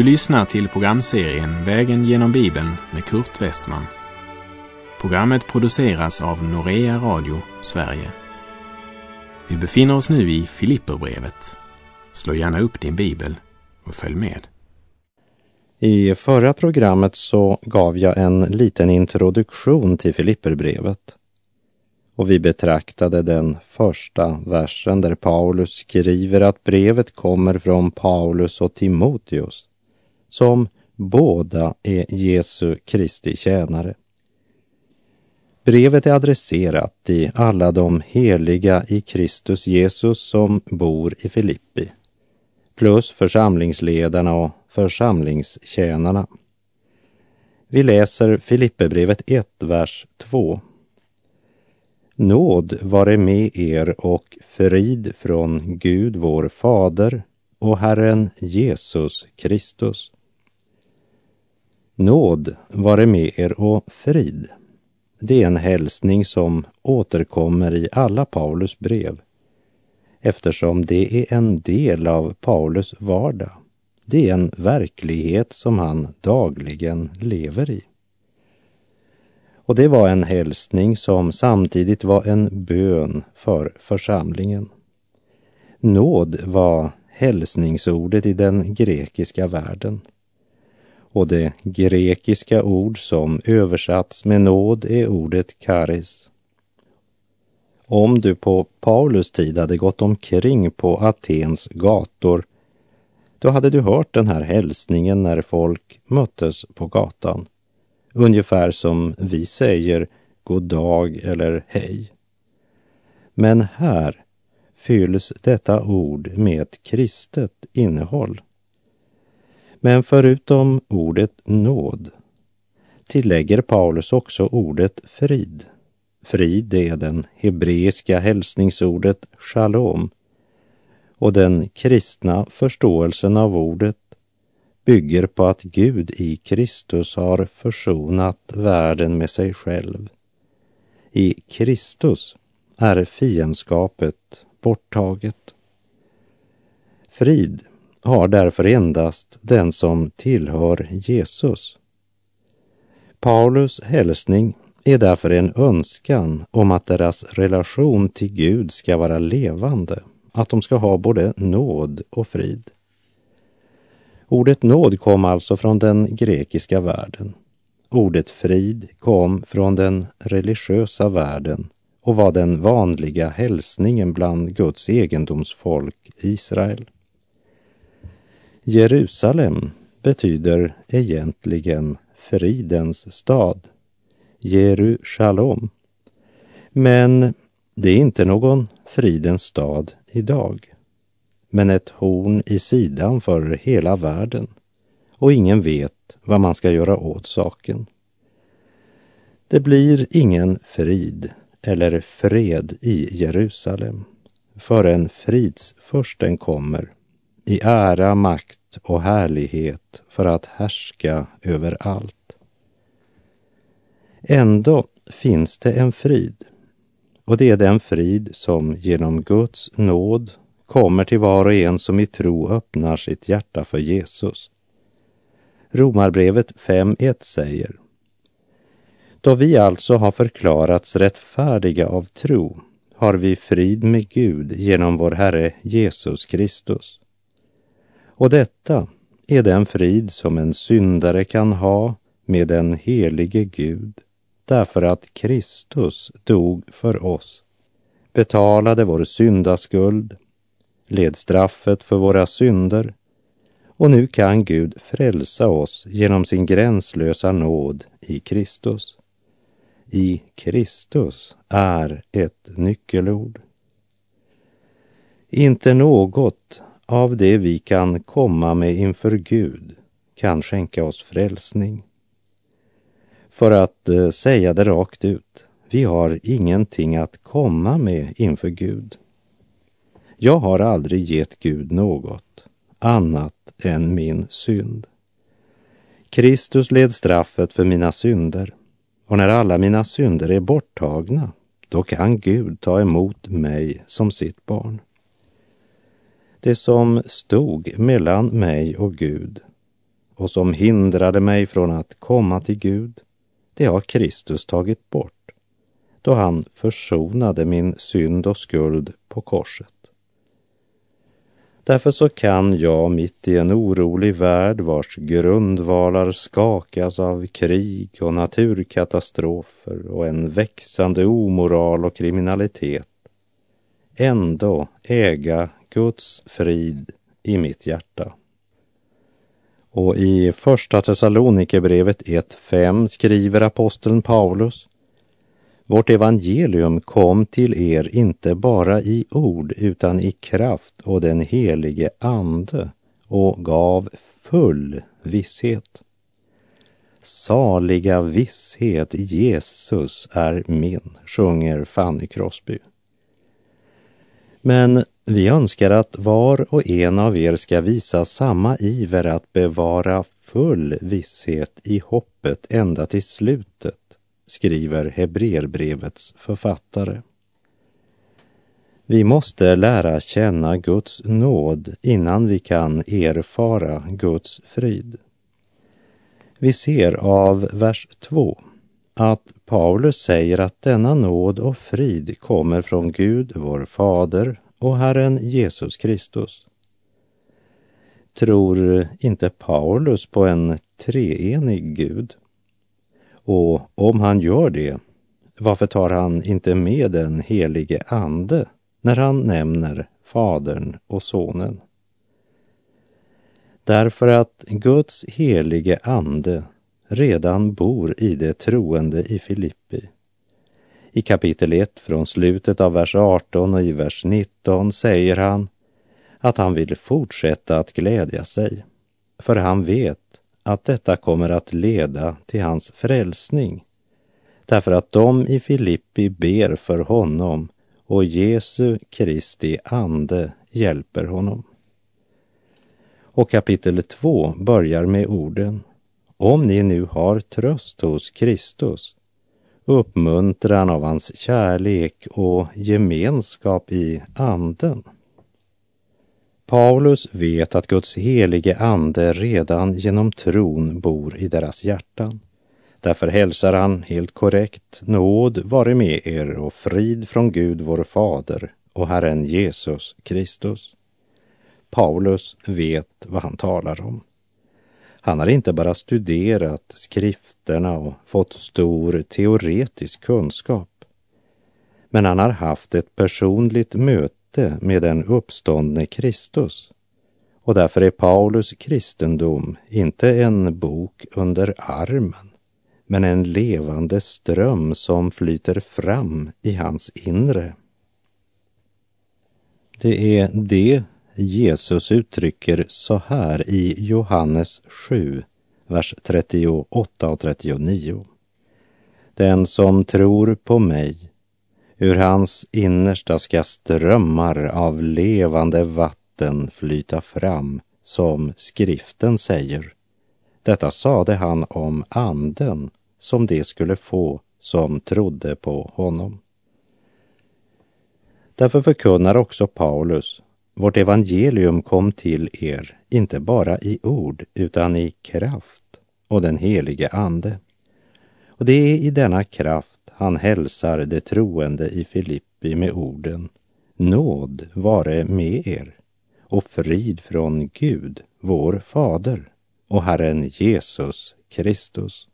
Du lyssnar till programserien Vägen genom Bibeln med Kurt Westman. Programmet produceras av Norea Radio Sverige. Vi befinner oss nu i Filipperbrevet. Slå gärna upp din bibel och följ med. I förra programmet så gav jag en liten introduktion till Filipperbrevet. Och vi betraktade den första versen där Paulus skriver att brevet kommer från Paulus och Timoteus, som båda är Jesu Kristi tjänare. Brevet är adresserat till alla de heliga i Kristus Jesus som bor i Filippi, plus församlingsledarna och församlingstjänarna. Vi läser Filipperbrevet 1, vers 2. Nåd vare med er och frid från Gud vår Fader och Herren Jesus Kristus. Nåd vare med er och frid. Det är en hälsning som återkommer i alla Paulus brev eftersom det är en del av Paulus vardag. Det är en verklighet som han dagligen lever i. Och det var en hälsning som samtidigt var en bön för församlingen. Nåd var hälsningsordet i den grekiska världen. Och det grekiska ord som översatts med nåd är ordet karis. Om du på Paulus tid hade gått omkring på Atens gator, då hade du hört den här hälsningen när folk möttes på gatan. Ungefär som vi säger god dag eller hej. Men här fylls detta ord med ett kristet innehåll. Men förutom ordet nåd tillägger Paulus också ordet frid. Frid är den hebreiska hälsningsordet shalom och den kristna förståelsen av ordet bygger på att Gud i Kristus har försonat världen med sig själv. I Kristus är fiendskapet borttaget. Frid har därför endast den som tillhör Jesus. Paulus hälsning är därför en önskan om att deras relation till Gud ska vara levande, att de ska ha både nåd och frid. Ordet nåd kom alltså från den grekiska världen. Ordet frid kom från den religiösa världen och var den vanliga hälsningen bland Guds egendomsfolk Israel. Jerusalem betyder egentligen fridens stad, Jerusalem. Men det är inte någon fridens stad idag men ett horn i sidan för hela världen och ingen vet vad man ska göra åt saken. Det blir ingen frid eller fred i Jerusalem förrän fridsförsten kommer i ära, makt och härlighet för att härska över allt. Ändå finns det en frid och det är den frid som genom Guds nåd kommer till var och en som i tro öppnar sitt hjärta för Jesus. Romarbrevet 5.1 säger Då vi alltså har förklarats rättfärdiga av tro har vi frid med Gud genom vår Herre Jesus Kristus. Och detta är den frid som en syndare kan ha med den helige Gud därför att Kristus dog för oss, betalade vår syndaskuld led straffet för våra synder och nu kan Gud frälsa oss genom sin gränslösa nåd i Kristus. I Kristus är ett nyckelord. Inte något av det vi kan komma med inför Gud kan skänka oss frälsning. För att eh, säga det rakt ut, vi har ingenting att komma med inför Gud. Jag har aldrig gett Gud något annat än min synd. Kristus led straffet för mina synder och när alla mina synder är borttagna, då kan Gud ta emot mig som sitt barn. Det som stod mellan mig och Gud, och som hindrade mig från att komma till Gud, det har Kristus tagit bort, då han försonade min synd och skuld på korset. Därför så kan jag mitt i en orolig värld vars grundvalar skakas av krig och naturkatastrofer och en växande omoral och kriminalitet ändå äga Guds frid i mitt hjärta. Och i Första Thessalonikerbrevet 1.5 skriver aposteln Paulus vårt evangelium kom till er inte bara i ord utan i kraft och den helige Ande och gav full visshet. Saliga visshet, Jesus är min, sjunger Fanny Crosby. Men vi önskar att var och en av er ska visa samma iver att bevara full visshet i hoppet ända till slutet skriver Hebreerbrevets författare. Vi måste lära känna Guds nåd innan vi kan erfara Guds frid. Vi ser av vers 2 att Paulus säger att denna nåd och frid kommer från Gud, vår Fader och Herren Jesus Kristus. Tror inte Paulus på en treenig Gud? Och om han gör det, varför tar han inte med den helige Ande när han nämner Fadern och Sonen? Därför att Guds helige Ande redan bor i det troende i Filippi. I kapitel 1 från slutet av vers 18 och i vers 19 säger han att han vill fortsätta att glädja sig, för han vet att detta kommer att leda till hans frälsning, därför att de i Filippi ber för honom och Jesu Kristi ande hjälper honom. Och kapitel 2 börjar med orden Om ni nu har tröst hos Kristus, uppmuntran av hans kärlek och gemenskap i anden Paulus vet att Guds helige ande redan genom tron bor i deras hjärtan. Därför hälsar han helt korrekt nåd vare med er och frid från Gud vår fader och Herren Jesus Kristus. Paulus vet vad han talar om. Han har inte bara studerat skrifterna och fått stor teoretisk kunskap, men han har haft ett personligt möte med den uppståndne Kristus. Och därför är Paulus kristendom inte en bok under armen, men en levande ström som flyter fram i hans inre. Det är det Jesus uttrycker så här i Johannes 7, vers 38 och 39. Den som tror på mig Ur hans innersta ska strömmar av levande vatten flyta fram, som skriften säger. Detta sade han om anden som de skulle få som trodde på honom. Därför förkunnar också Paulus, vårt evangelium kom till er, inte bara i ord, utan i kraft och den helige Ande. Och det är i denna kraft han hälsar de troende i Filippi med orden Nåd vare med er och frid från Gud, vår Fader och Herren Jesus Kristus.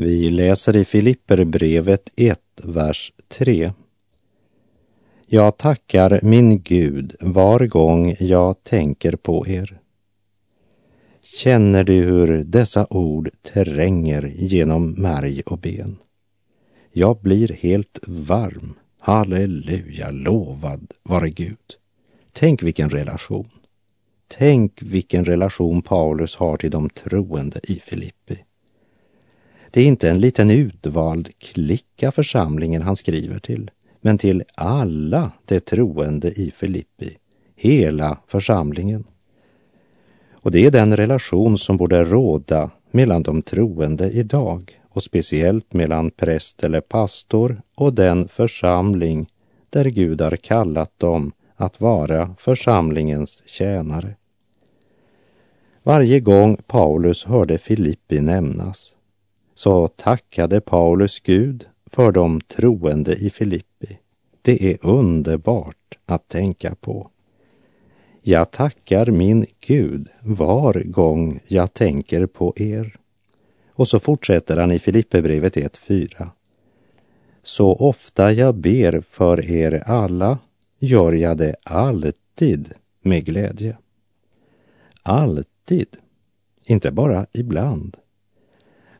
Vi läser i Filipperbrevet 1, vers 3. Jag tackar min Gud var gång jag tänker på er. Känner du hur dessa ord tränger genom märg och ben? Jag blir helt varm. Halleluja, lovad vare Gud. Tänk vilken relation. Tänk vilken relation Paulus har till de troende i Filippi. Det är inte en liten utvald klicka församlingen han skriver till, men till alla de troende i Filippi, hela församlingen. Och det är den relation som borde råda mellan de troende idag och speciellt mellan präst eller pastor och den församling där Gud har kallat dem att vara församlingens tjänare. Varje gång Paulus hörde Filippi nämnas så tackade Paulus Gud för de troende i Filippi. Det är underbart att tänka på. Jag tackar min Gud var gång jag tänker på er. Och så fortsätter han i Filipperbrevet 1.4. Så ofta jag ber för er alla gör jag det alltid med glädje. Alltid, inte bara ibland.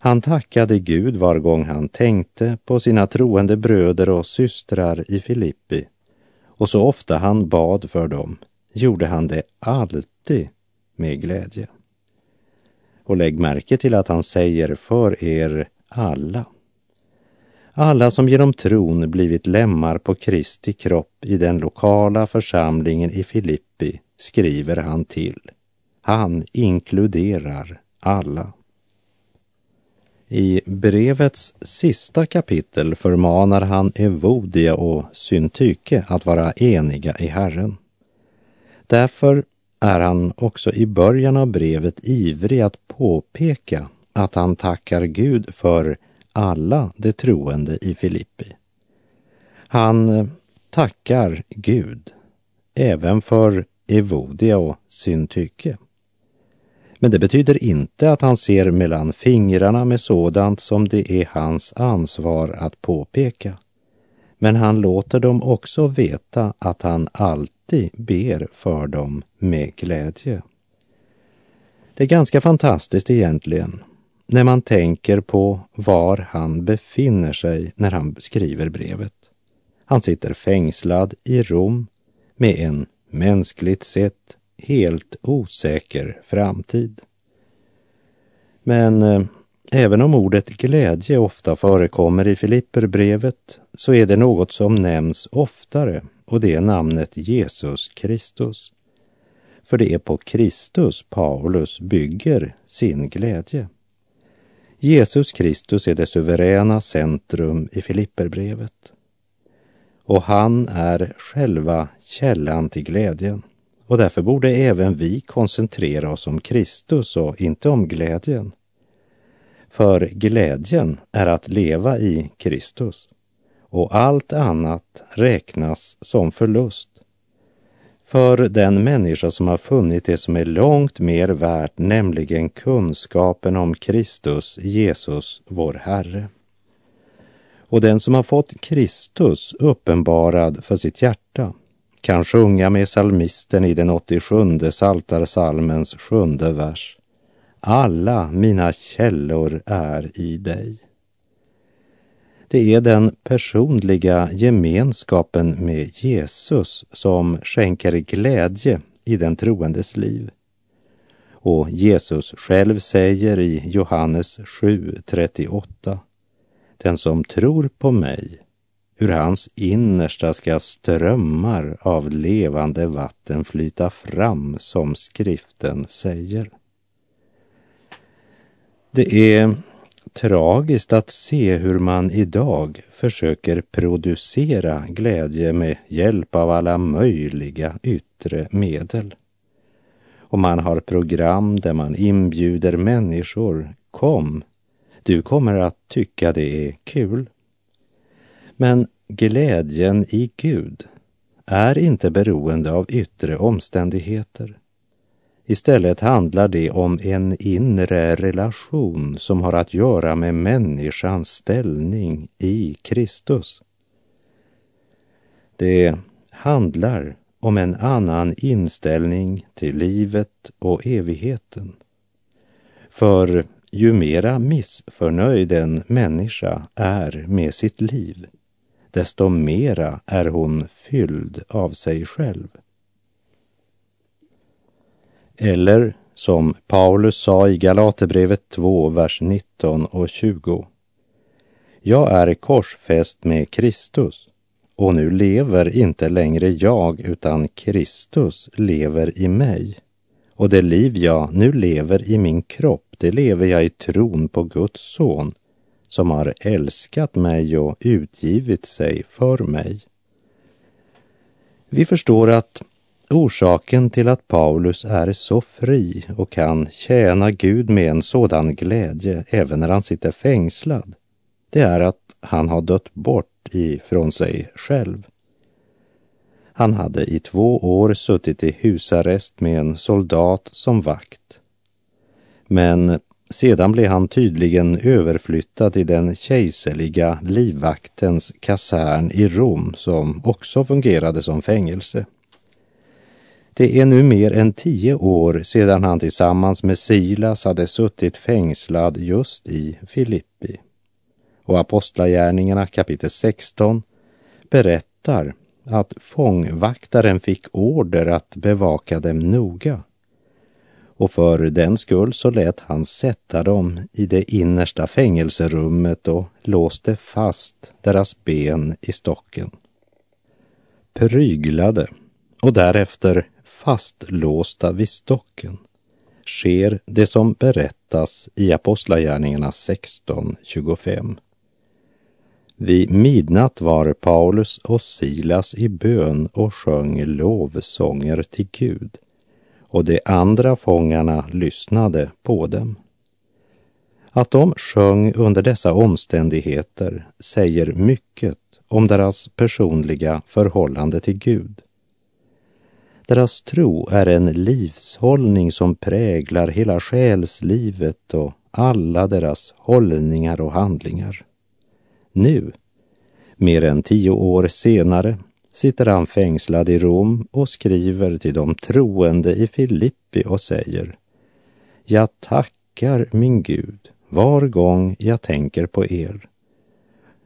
Han tackade Gud var gång han tänkte på sina troende bröder och systrar i Filippi och så ofta han bad för dem gjorde han det alltid med glädje. Och lägg märke till att han säger för er alla. Alla som genom tron blivit lemmar på Kristi kropp i den lokala församlingen i Filippi skriver han till. Han inkluderar alla. I brevets sista kapitel förmanar han Evodia och Syntyke att vara eniga i Herren. Därför är han också i början av brevet ivrig att påpeka att han tackar Gud för alla de troende i Filippi. Han tackar Gud även för Evodia och Syntyke. Men det betyder inte att han ser mellan fingrarna med sådant som det är hans ansvar att påpeka. Men han låter dem också veta att han alltid ber för dem med glädje. Det är ganska fantastiskt egentligen när man tänker på var han befinner sig när han skriver brevet. Han sitter fängslad i Rom med en mänskligt sett helt osäker framtid. Men eh, även om ordet glädje ofta förekommer i Filipperbrevet så är det något som nämns oftare och det är namnet Jesus Kristus. För det är på Kristus Paulus bygger sin glädje. Jesus Kristus är det suveräna centrum i Filipperbrevet. Och han är själva källan till glädjen. Och därför borde även vi koncentrera oss om Kristus och inte om glädjen. För glädjen är att leva i Kristus och allt annat räknas som förlust. För den människa som har funnit det som är långt mer värt, nämligen kunskapen om Kristus, Jesus, vår Herre. Och den som har fått Kristus uppenbarad för sitt hjärta kan sjunga med salmisten i den 87 saltarsalmens sjunde vers. Alla mina källor är i dig. Det är den personliga gemenskapen med Jesus som skänker glädje i den troendes liv. Och Jesus själv säger i Johannes 7.38 Den som tror på mig hur hans innersta ska strömmar av levande vatten flyta fram, som skriften säger. Det är tragiskt att se hur man idag försöker producera glädje med hjälp av alla möjliga yttre medel. Och man har program där man inbjuder människor. Kom, du kommer att tycka det är kul. Men glädjen i Gud är inte beroende av yttre omständigheter. Istället handlar det om en inre relation som har att göra med människans ställning i Kristus. Det handlar om en annan inställning till livet och evigheten. För ju mera missförnöjd en människa är med sitt liv, desto mera är hon fylld av sig själv. Eller som Paulus sa i Galaterbrevet 2, vers 19 och 20. Jag är korsfäst med Kristus och nu lever inte längre jag utan Kristus lever i mig. Och det liv jag nu lever i min kropp, det lever jag i tron på Guds son som har älskat mig och utgivit sig för mig. Vi förstår att orsaken till att Paulus är så fri och kan tjäna Gud med en sådan glädje även när han sitter fängslad, det är att han har dött bort ifrån sig själv. Han hade i två år suttit i husarrest med en soldat som vakt. Men sedan blev han tydligen överflyttad till den kejserliga livvaktens kasern i Rom som också fungerade som fängelse. Det är nu mer än tio år sedan han tillsammans med Silas hade suttit fängslad just i Filippi. Och Apostlagärningarna kapitel 16 berättar att fångvaktaren fick order att bevaka dem noga. Och för den skull så lät han sätta dem i det innersta fängelserummet och låste fast deras ben i stocken. Pryglade och därefter fastlåsta vid stocken sker det som berättas i Apostlagärningarna 16.25. Vid midnatt var Paulus och Silas i bön och sjöng lovsånger till Gud och de andra fångarna lyssnade på dem. Att de sjöng under dessa omständigheter säger mycket om deras personliga förhållande till Gud. Deras tro är en livshållning som präglar hela själslivet och alla deras hållningar och handlingar. Nu, mer än tio år senare, sitter han fängslad i Rom och skriver till de troende i Filippi och säger Jag tackar min Gud var gång jag tänker på er.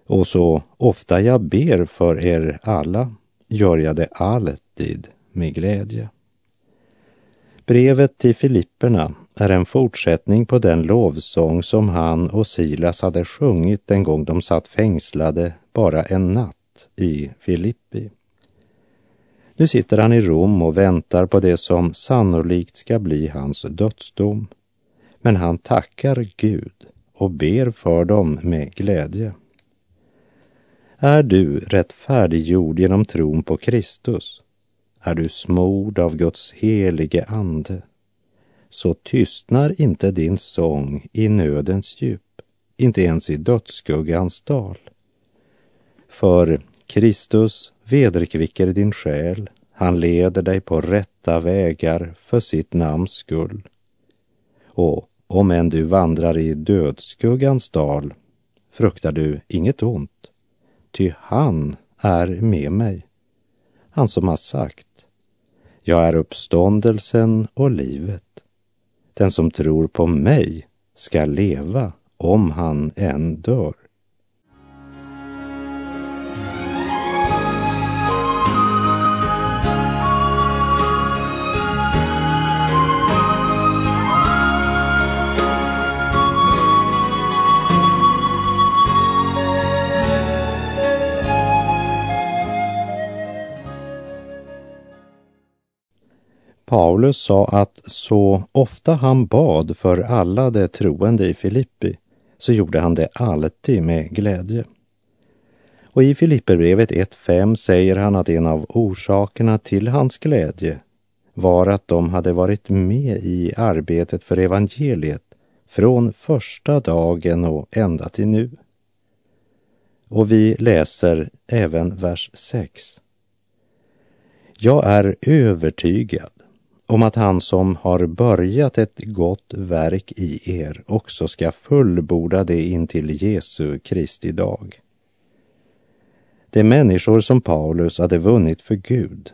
Och så ofta jag ber för er alla gör jag det alltid med glädje. Brevet till Filipperna är en fortsättning på den lovsång som han och Silas hade sjungit den gång de satt fängslade bara en natt i Filippi. Nu sitter han i Rom och väntar på det som sannolikt ska bli hans dödsdom. Men han tackar Gud och ber för dem med glädje. Är du rättfärdiggjord genom tron på Kristus? Är du smord av Guds helige ande? Så tystnar inte din sång i nödens djup, inte ens i dödsskuggans dal. För Kristus vederkvicker din själ, han leder dig på rätta vägar för sitt namns skull. Och om än du vandrar i dödsskuggans dal fruktar du inget ont, ty han är med mig. Han som har sagt, jag är uppståndelsen och livet. Den som tror på mig ska leva om han än dör. Paulus sa att så ofta han bad för alla de troende i Filippi så gjorde han det alltid med glädje. Och i Filipperbrevet 1.5 säger han att en av orsakerna till hans glädje var att de hade varit med i arbetet för evangeliet från första dagen och ända till nu. Och vi läser även vers 6. Jag är övertygad om att han som har börjat ett gott verk i er också ska fullborda det intill Jesu Kristi dag. De människor som Paulus hade vunnit för Gud